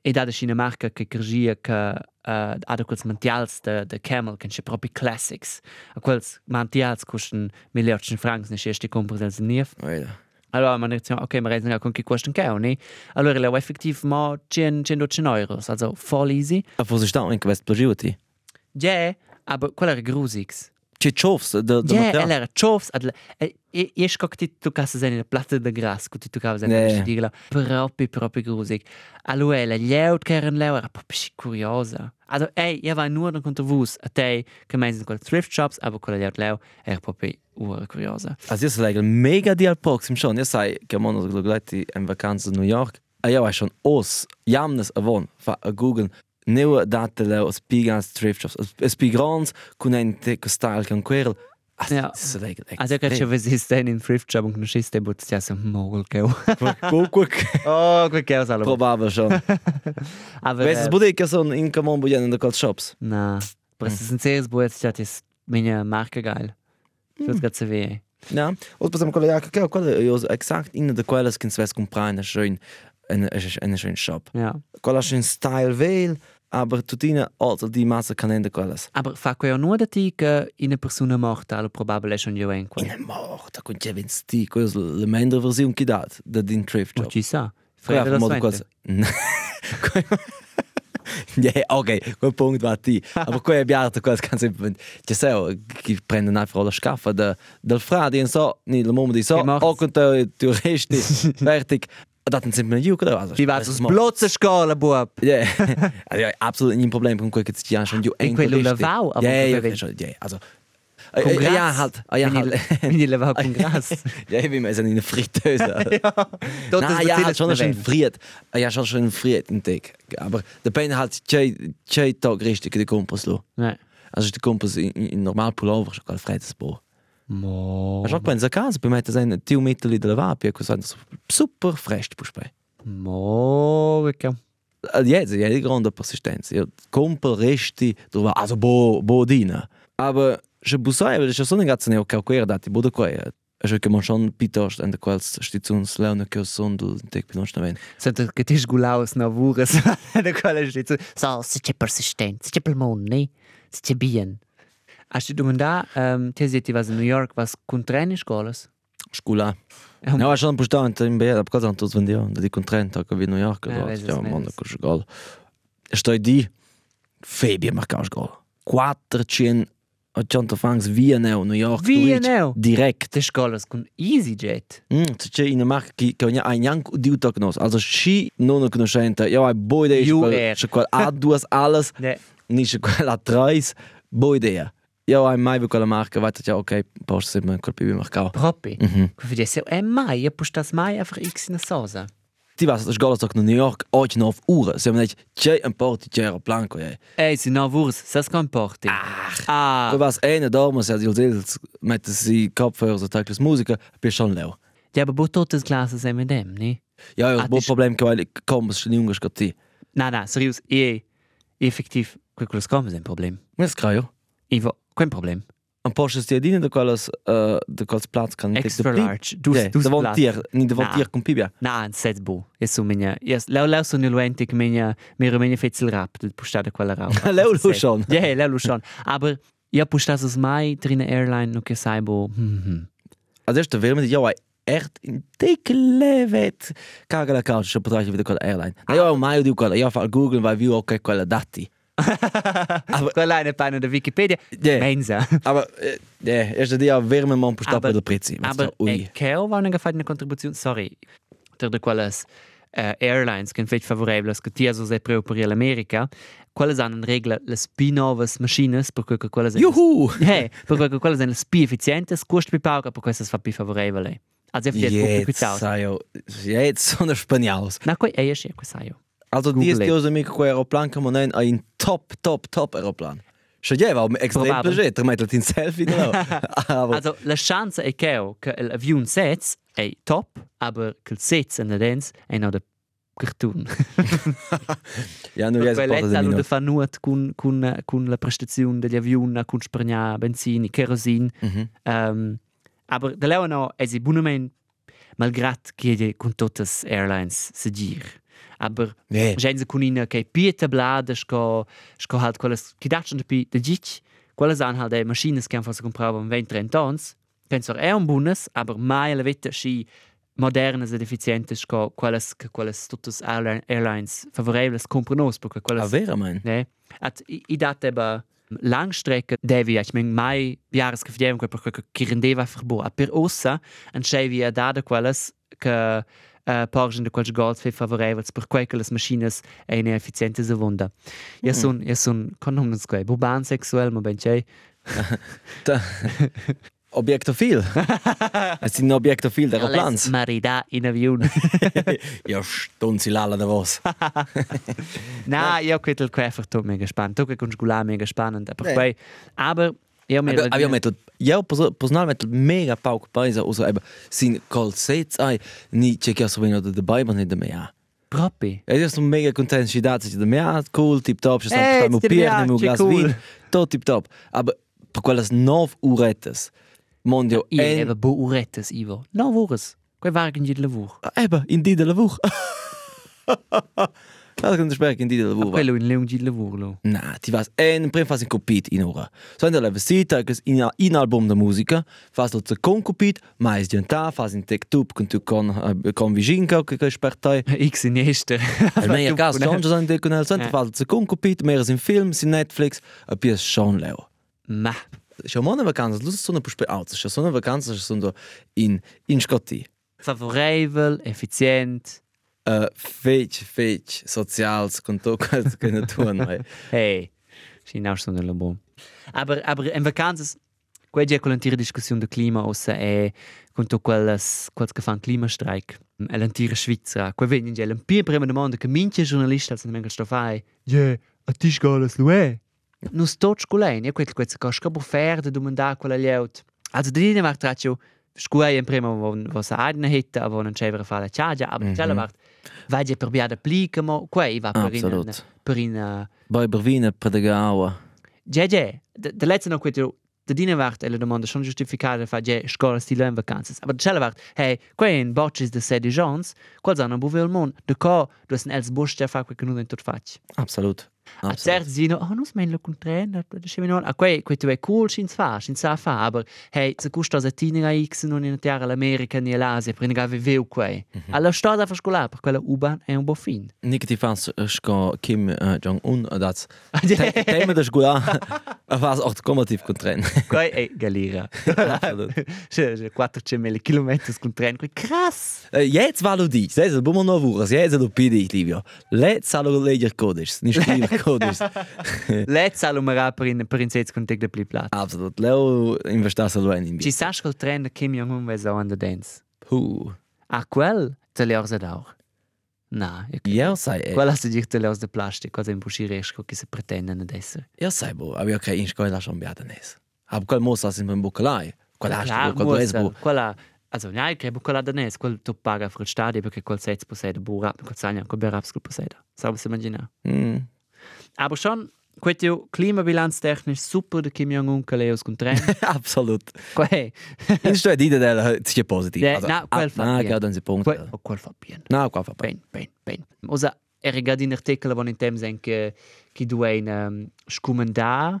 E da scina marca che kergia che uh, ada quels mantials de, de Camel, che c'è proprio classics. A quels mantials costano miliardi francs, ne c'è sti compri del nief. Oida. Allora man denkt, ja, okay, man redet con chi costa un ne? Allora leu effektiv ma 100 110 euros, also voll easy. A fos ist da in quest plagiuti. Ja, aber quella era grusix. Ja, chofs, ad e e scocco ti tu casa in la platta de gras, che ti tu casa Nee. in dirla, proprio proprio grusig. Allora la leut che era leu era proprio curiosa. Also, ey, io vai nur contro vus, a te, che meisen quelle thrift shops, aber quella leut leu era proprio ura curiosa. Also io leggo mega di al proxim schon. Io sai che mono so gleiti in vacanza in New York. Io vai schon os jamnes avon fa a Google neu date leo spigas thrift shops. Spigrons con un teco style con quel. Ja. Also ich gerade was ist denn in Thrift Shop und dann schießt der Butz ja so mogel gell. Gut, gut. Oh, gut gell salo. Probabel schon. Aber Weißt du, bude que son in comum buyen in de shops. na, aber es ist ein sehr Butz, das ist meine Marke geil. Das gerade so weh. Ja, und esempio, ja, che quella io exakt in de quelles che sves comprar eine schön eine eine schön shop. Ja. Quella schön style veil, aber tutina also die masse kann in de quelles. Aber fa quella nur da ti che in una persona morta, allo probabile schon io en qua. In morta con che vinsti, quella le mende versione che dat, da din thrift Oh, shop. ci sa. Ja, Freda modo das quasi. Ja, okay, quel punkt war ti. Aber quel abbiate quel kan sempre. Che sai, che prendono einfach la scaffa da del fradi en so, ni la momo di so, Che macht's? o con te tu resti fertig. Dat sind oder? Also, Die war so blotze Skala, Bub. Absolut nie Problem che ti ja schon aber Ja, ja, also Gras. ja, halt, eine halt schon schon friert. Ja, schon schon in Tag. Aber der Bein halt zwei zwei Tag richtig den Kompass lo. Nein. Also der Kompass in, in normal Pullover freies Bo. Mo. Aber auch bei der Casa, bei mir das ein Tio Mittel in der Vapi, ich sage super fresh Puspei. Mo, okay. Jetzt, ja, die grande Persistenz. Ja, Kumpel, Resti, also bo bo dina. Aber je busai, weil ich so eine ganze ne calcular dati bo de qua. Also che man schon piuttosto in der quals stazions leone che sondel tek piuttosto ven. Sento che ti sgulaus na vures. Da quella steht so. So, se c'è persistent, se c'è pulmon, ne? Se c'è bien. Hast du domanda, ähm, ti seti was in New York, was con treni scolas? Skula. Ja. No, schon bestant in Bär, ab cosa tos vendio, da di contrenta che vi New York, Eh, ja, vedi, ja, man ko gol. Sto di Fabio marcaus gol. 400 80 fangs via neo New York. Neo? Direkt. Te scolas con EasyJet. Mm, c'è in marca che che ogni ein Young di utagnos. Also sci non conoscente. Ja, ein boy. UR. C'è quel a duas alles. Ne. Nicht quel a treis. Boy idea. Ja, ein mai quella marca, weiter ja okay, post sind wir kolpi marcao. Propri. Mhm. Für die so, eh mai, ja pustas mai einfach x in sosa. Ti vas das galas doch in New York, oggi noch Uhr. Sie haben nicht c'è un porti c'era blanco, ja. Ey, si no vurs, sas kan porti. Ach. Ah. Du was eine Dame, sie hat die Sils mit sie Kopfhörer, so täglich Musiker, bist schon leo. Ja, aber bo totes glasses M and M, ne? Ja, ja, Ah, bo dis- problem che weil komm, es schon junges gatti. Na, na, serius, e effektiv, quello scomo è un problem. Was krajo? Ivo, quel problem. Ein Porsche ist die Adine, der quelles, äh, der quelles Platz kann Extra large. Dus, Ja, dus davant plat. tier, nicht davant Na. tier con pibia. Na, un set bo. E su minha, yes, leu leu sono iluente che minha, mira minha fetzel rap, du postade quella rau. Leu lu schon. Ja, yeah, leu lu schon. Aber ja, postas es mai drin Airline no che sai bo. Hm, hm. Also erst der Wilmer, ja, ein echt in dicke Levet. Caga la couch, schon betrachte wieder quella Airline. Na ja, mai du quella, ja, fall Google, weil wir okay quella dati. Aber quella è eine Peine der Wikipedia. Ja. Mensa. Aber, äh, ja, erst der Dia Wilmer, man postat Aber- bei der Prezzi. Aber ui. e che ho una fatta una contribuzione, sorry, per de quelles uh, airlines che fet favorebles che tia so se per l'America, quelles hanno in regola le spin-offs machines per cui quelles Juhu! Eh, per cui quelles sono le più efficienti, costa più poco, per questo fa più favorevole. Also, ich jetzt più Jetzt, aus. sei jo, jetzt so eine Spaniaus. Na, quei è esce, questo io. Also, Google die it. ist ja mica quel Aeroplan, kann man nennen, ein top, top, top Aeroplan. Schon ja, war extrem plagiert, der meint ein Selfie genau. Also, la chance è che l'avion sets è top, aber il sets in dens è no da cartoon. ja, nur jetzt Quella porta è de da minuto. fa nuot con, con, con la prestazione degli avion, con spargna benzina, kerosene. Mhm. Um, aber da leo no, è si buonamente, malgrat che con tutte le airlines se gir. Aber Nee. gente con ina che pieta blada, sco, sco halt quelles, che dacciano pi de gic, quelle san halt e maschines han forse compravam 20-30 ans, penso è un bonus, aber mai la vita sci modernas ed efficientes sco quelles, che quelles tutte le airlines favorebles compranos, perché quelles... Ah, vera, mein. Ne? At i, dat eba langstrecke devi ich mein mai fidevam quel perché che rendeva ferbo a per ossa an chevi a dada quelles che uh, porgen de quels gold fe favorevels per quei che les machines e in efficiente se vonda. Ja son ja son con non squai buban sexuell ma ben chei. Da- Objektophil. es sind Objektophil der Plans. Marida in avion. Ja, stunzi lala da was. Na, credo il queffer tot mega spannend. Con scuola mega spannend. Aber Nee. aber io mi Aber io metto, io perso- personal metto mega pauc paese, also eben, sin colsets ai, ni c'è che so vino da dabei, ma nicht mehr. Proprio. E io sono mega contento, ci date, ci da mehr, cool, tip top, ci Eh, sta ti mo pier, piace, mo glas cool. vin, tot tip top. Aber per quelles nov urettes, mondio Io en, eva bo urettes, Ivo. No vores. Quei vargen di lavoro. eben, in die de la Woche. Das kann ich sprechen, in die de la Woche. Quello in leun di lavoro. lo. Na, ti vas en prim fas in copit in ora. So in der leva sita che in in album da musica, fas lo con copit, mais dianta, fas in tech tube con tu con uh, con viginka che che spertai. X in ester. El meia gas John John de con el center Eh. fas con copit, mehr in film, in Netflix, a pies schon leo. Ma. Schon mal eine Vakanz, lu so eine puspe out, schon so eine Vakanz, so in in Scotti. Favorevole, effizient. Uh, fetch, fetch, sozials, con to che tun. Hey, sì, non sono la buon. Aber, aber in vacanze, quella è quell'antica discussione del clima, ossa è con tutto quelles, quels che fanno climastrike. È l'antica Svizzera. Qua vedi, è l'antica prima domanda che mince giornalisti als manchmal sto fai. Yeah, a ti scalas lo è. Non sto sculein, io quel che che scapo ferde domanda quella lieut. Also da dine war traccio scuai in prima wo wo sa adna hitta, wo non c'era fa la chargia, aber Mhm. mm -hmm. Vai je per biada plica mo, qua va per in per in Bei Berwine Predagawa. JJ, de, de letzte noch quello de dine vart e la domanda schon giustificata fa je scola stile in vacanze. Aber de cella vart, hey, qua in botches de sedi Jones, quals hanno buve il mon, de co, du ein els busch der fa che non in tot fac. Absolut. A certi zino, oh, non smello con tren, da scemi non, a quei, tu è cool, sin fa, sin sa fa, aber hey, se custa se tinera X non in terra l'America ni l'Asia, per nga viveu quei. Alla strada fa scola, per quella U-Bahn è un bo fin. Nik die fans sko Kim uh, Jong-un dat Thema der Schula was auch kommentativ kontren. Quei è galera. C'è 400 km con tren, quei krass. Jetzt war du dich, das ist bummer no vuras, jetzt du pidi Livio. Let's allo leger codes, nicht codes. Let's allumera per in per in sets con tec de pli plat. Absolut. Leo investas allo in Ci sa che il tren de Kim Jong-un vai so an the dance. Hu. A quel te le orsa d'aur. Na, io Ja, sai. eh, Quella si dice te le orsa de plastic, cosa in busciresco che si pretendono ad essere. Ja, sai bo, aber ja kein Skola schon biada nes. Hab quel mosa sin beim Bukalai. Quel hast Clar, du quel musa, Bresbo. Quella Also, ja, ich glaube, quella danese, quel tu paga per il stadio perché quel sets possede burra, quel sagna, quel beraps quel possede. Salvo si immagina. Hm. Aber schon, questo klimabilanz technisch super de Kim Jong-un che leos con tren. Absolut. Quei, In sto di del ci positiv. De- na, quel fa Na, bien. dann sie Punkt. quel, quel fa bien. Na, qua fa pa. Ben, ben, ben. Osa, er regard in artikel van in temps en che che duen um, scumandar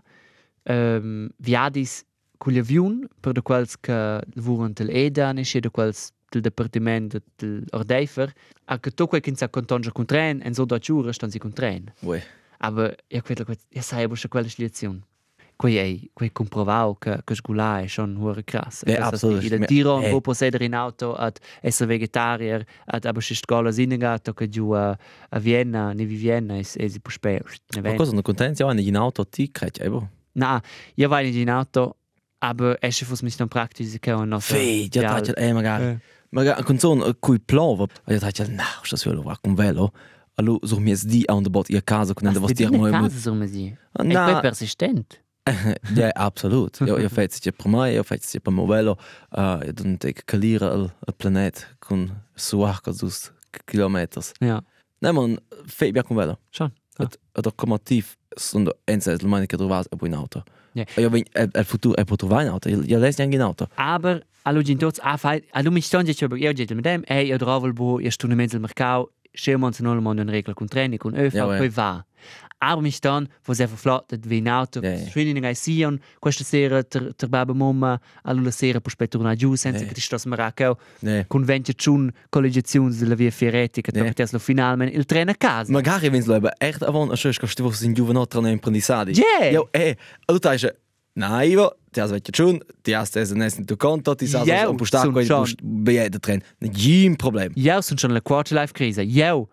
um, viadis con l'avion per de quals che lavuran tel EDA ne de quals del departament del Ordeifer a che to quel che sa contonja con tren en so da giura stan si con tren Ui. Aber ja quel quel ja sai aber schon quelle lezione quei ei quei comprovau che che sgula è schon hure krass Ja, absolut. il Me- tiro eh. wo possedere in auto ad essere vegetarier ad aber si scola sinegato che giù a, a Vienna ne vi Vienna es es puspe ne Ma cosa non contenti ja in auto ti crech, ebo. na io vai in auto aber es fus mich non praktisch che un nostro Fei, ja taccia eh magari. Magari con son cui plova. Ja taccia na, sta solo va con velo. Allo so mi di a un bot ia casa con was dir Ah, e na. quei persistent Ja, absolut. Ja, io fetz ci per mai, io fetz ci per movello. Uh, io non te calira il, il planet con suaca sus kilometers. ja Ne man fei bia con velo. schon Ah. Et et accommodativ sono enza il mani che trovas e poi in auto. Ja. Io vin il futuro è per trovare in auto. Io les in auto. Aber allo gin tots a fai allo mi stonge che io gete mit dem e io drovel bo io stune mezzo mercau schemon se non mondo in regola con treni con öfa Ja, ja. va aber mich dann wo sehr verflottet wie in auto Ja, ja. schwinin in Sion questa sera ter ter baba mamma allo la sera per spettro una giù senza Ja. che ti stos maracau Ne. con venti chun collegiazioni della via Fieretti che Ja. tocca teslo finalmente il treno a casa Magari wenn es echt avon a schösch kosti was in juvenot tran imprendisadi. Yeah. Jo, eh, du taisce Na Ivo, ti has vecchio chun, ti has nes in tu conto, ti sa in schon. pust bejede tren. Gim problem. Io sono schon la quarter life crisi io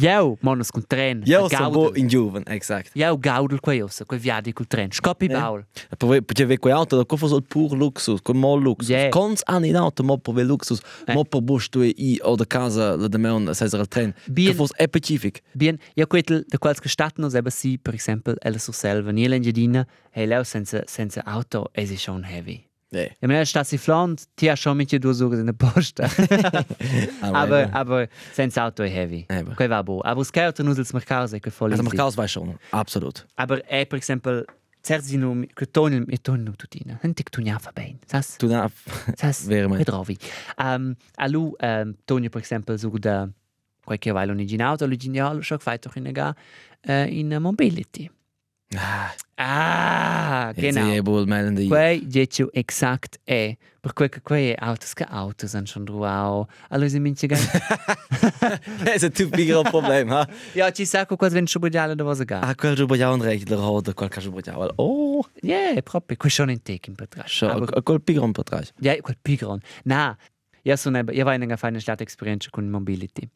Io, monos con tren. A sono bo in giuven, exact. Io gaudel quei ossa, quei viadi col tren. Scoppi baul. Perché perché quei auto da cosa il pur luxus, con mo luxus. Yeah. Cons anni in auto mo per luxus, Eh. mo per bus tu i o da casa la de meun sesser al tren. Bien. Che fos specific. Bien, io quel de quals gestatten nos eben si, per exempel, ella sur selva, nie l'engedina, hey leo senza, senza auto, es ist schon heavy. Eh. Ja, men sta si flant, ti ha schon mit due Sorgen in der Posta. aber, aber senza auto heavy. Eben. Quei va bo. Aber scherzo nus als mercause, quei voll Also man kann weiß schon, absolut. Aber è, per exempel, certi no, che tonel, e tonel non tutina. Non ti tunia fa ben. Sas? Du na Sas? Veramente. Ritrovi. Um, a lu, um, tonio, per exempel, sur da qualche vai l'originale, l'originale, ciò che fai doch in ga, uh, in mobility. Ah, Ah, genau. eh wohl melden die. Quei dice exakt è. Per quei che quei autos che autos han schon druau. Allora si mince gan. Das ist ein typischer Problem, ha. Ja, ci sa co quasi wenn schon budjale da was ga. Ah, quel giù ja un rechtler oder quel caso budjal. Oh, Ja, proprio, quei schon in tek in Petra. schon Aber quel pigron patras. ja, quel pigron. Na, ja so ne, ja war in einer feine Stadt Experience con mobility.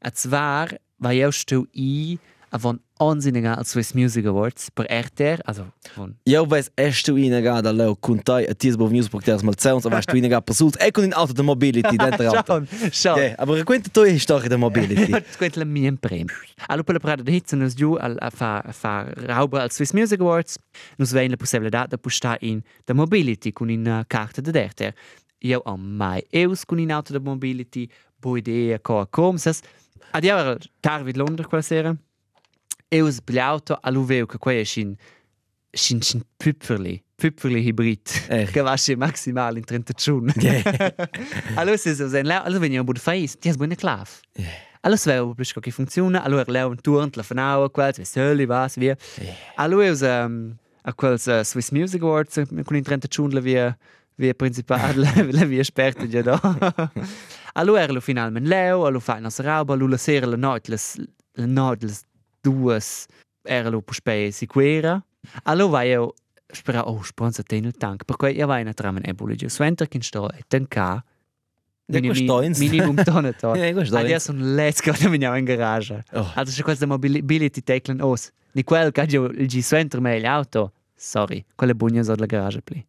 A zwar war ja sto i avon onsinniger als Swiss Music Awards per RTR, also von Eu weiß, erst du gar da leo kuntai tiers bov news podcast mal zehn, aber du ihnen gar persult e con in auto de mobility dentro auto. Schon, schon. Ja, aber quenta tu è storia de mobility. Quella mi imprem. Allo per la parada de hits nus giù al fa a fa rauba al Swiss Music Awards. Nus vein la possibilità da pusta in da mobility con in uh, carta de derter. Io ho mai eus con in auto da mobility, bo idea co com sas. Adiaver tarvid Londra quella sera. Eus pliauto allo veo che quei shin shin shin püpferli. Püpferli hybrid. Echt? Che va sche maximal in 30 giorni. Allora se so sein Leo, allora veniamo bud fais, ti has buona clav. Allora sveo plus che funziona, allora Leo un turn la fanau quels, vi soli was wir. Allora us um, a quels uh, Swiss Music Awards eh, con in 30 giorni via via principale la via esperta già da. Allora lo finalmente Leo, allora fa una roba, allora la sera la notte la notte duas era lo puspe sicura. Allora vai io spera oh sponsa te nel tank, perché io vai na tramen ebole giù. Suenter kin sto e tanka. Minimum tonne to. Ins. Adesso un let's go da in garage. Oh. Also c'è questa mobility teclen os. Di quel che il G Suenter me l'auto. Sorry, quelle bugne so della garage pli.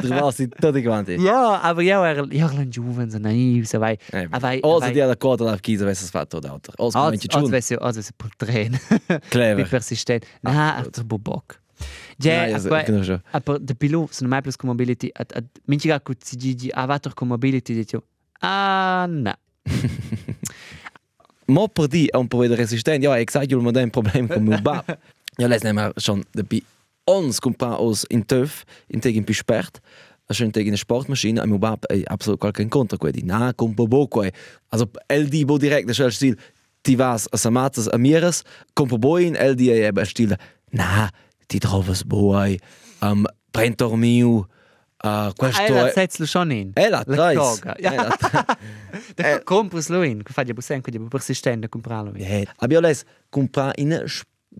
Du warst die tutti quanti. Ja, aber ja, er ja lan juven so naiv so vai. Eh, Ah, vai. Also die alla coda la chiesa avesse fatto d'auto. Also Als menci als chun. wesse als wesse pur tren. Wie Clever. persistent. Na, er bo bock. Ja, Ja, ja, qua- genau schon. Aber de pilot sono mai plus con mobility. At, at, minci ga cu si gigi avator con mobility dicio. Ah, na. Mo per di è un po' wieder resistent. Ja, exakt, io ho un problem con mio bab. Ja, les nemmer schon dabei ons comprar aus in TÜV, in tegen pispert. Als je tegen een sportmachine, en mijn bab eh, absoluut qualche incontro quei. Na, com bo quei. Also el di bo direct, de schel stil. Ti vas a samatas a mieres, com bo in el di e a stil. Na, ti trovas boi. Um, prentor miu. Uh, questo Ah, la è... setz lo schon in. Eh, la La trais. coga. Eh, la Da compras lo in. Che fa di busen, che di persistente comprarlo in. Aber ja, les comprar in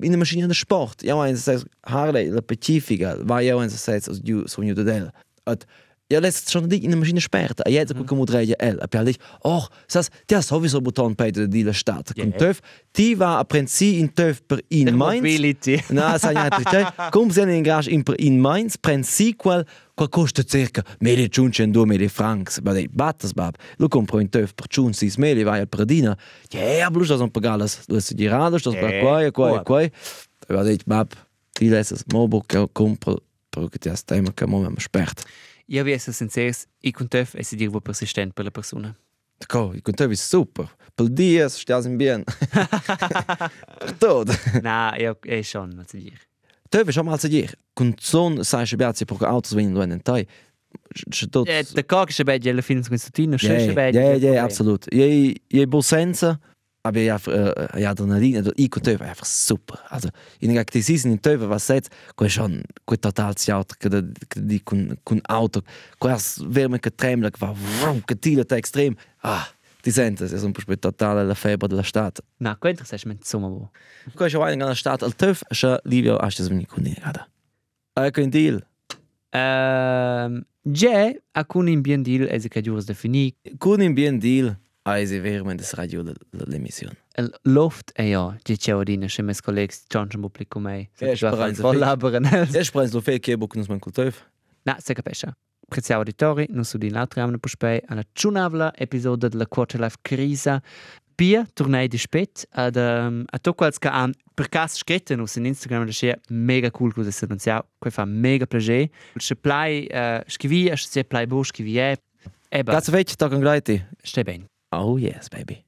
in eine Maschine de sport. Ja, eins says Harley, la Pacifica, vai ja eins says aus du so new del. At ja, les schon in eine Maschine sperrt. A jetzt kommt kommt reja el. A per dich, oh, sas, der sowieso Button bei der die Stadt. Kommt töf, ti va a prensi in töf per in Mainz. Na, sa ja tri. Kom se in garage in per in Mainz, prensi quel qual costa circa mille ciuncen due mille francs. Ma dei battas bab. Lu compro in töf per ciun sis mille vai al Pradina. Ja, blus das un pagalas. Du hast die radas, das per Ja, qua, qua, qua. qua. Va dei bab. Ti lesas mobo che compro perché ti has tema che mo mi spert. Io vi essere sinceres, i con teuf e si dir vo persistent per la persona. Ko, i con töf is super. Pel dias stias in bien. Per tot. Na, io è schon, ma si dir. Töf is mal zu dir. Con son sai che beazzi per autos wenn du tot. Eh, da coga che bedje la film con Stutino, che bedje. ja, ja, absolut. Je, je bol senza, aber ja, ja, Adrenalin, ich und Töwe einfach super. Also, in der die Season in Töwe, was jetzt, ko schon, ko total con auto, as verme che tremla, che va, vroom, che tira te extrem. Ah, die sente, es ist un po' totale la febbre della Stadt. Na, quel interessant mit insomma wo. Ko schon in der Stadt al Töv, scha Livio, du es mir kun gerade. Ecco in deal. Ehm, je, alcuni in bien deal, e si che giuris defini, Kun in bien deal. Eisi veramente radio l'emissione. El loft e ja, diceva dina, che mes colleghi giangiano pubblico mei. Ja, speranza Collaborano. Ja, sprenz lo fe che bo kunus man kultev. Na, se capisce. Prezziamo auditori, non su di l'altra amna puspei, alla ciunavla episodio della Quarter Life Crisa. Pia, tornei di spet, ad, um, a to quals che han per cas scritte nus in Instagram, da sia mega cool cosa si annunzia, que fa mega piacere. Se plai, uh, scrivi, se plai bo, scrivi, e, e ba, Grazie fetch, tag an greiti. stai bene. Oh yes, baby.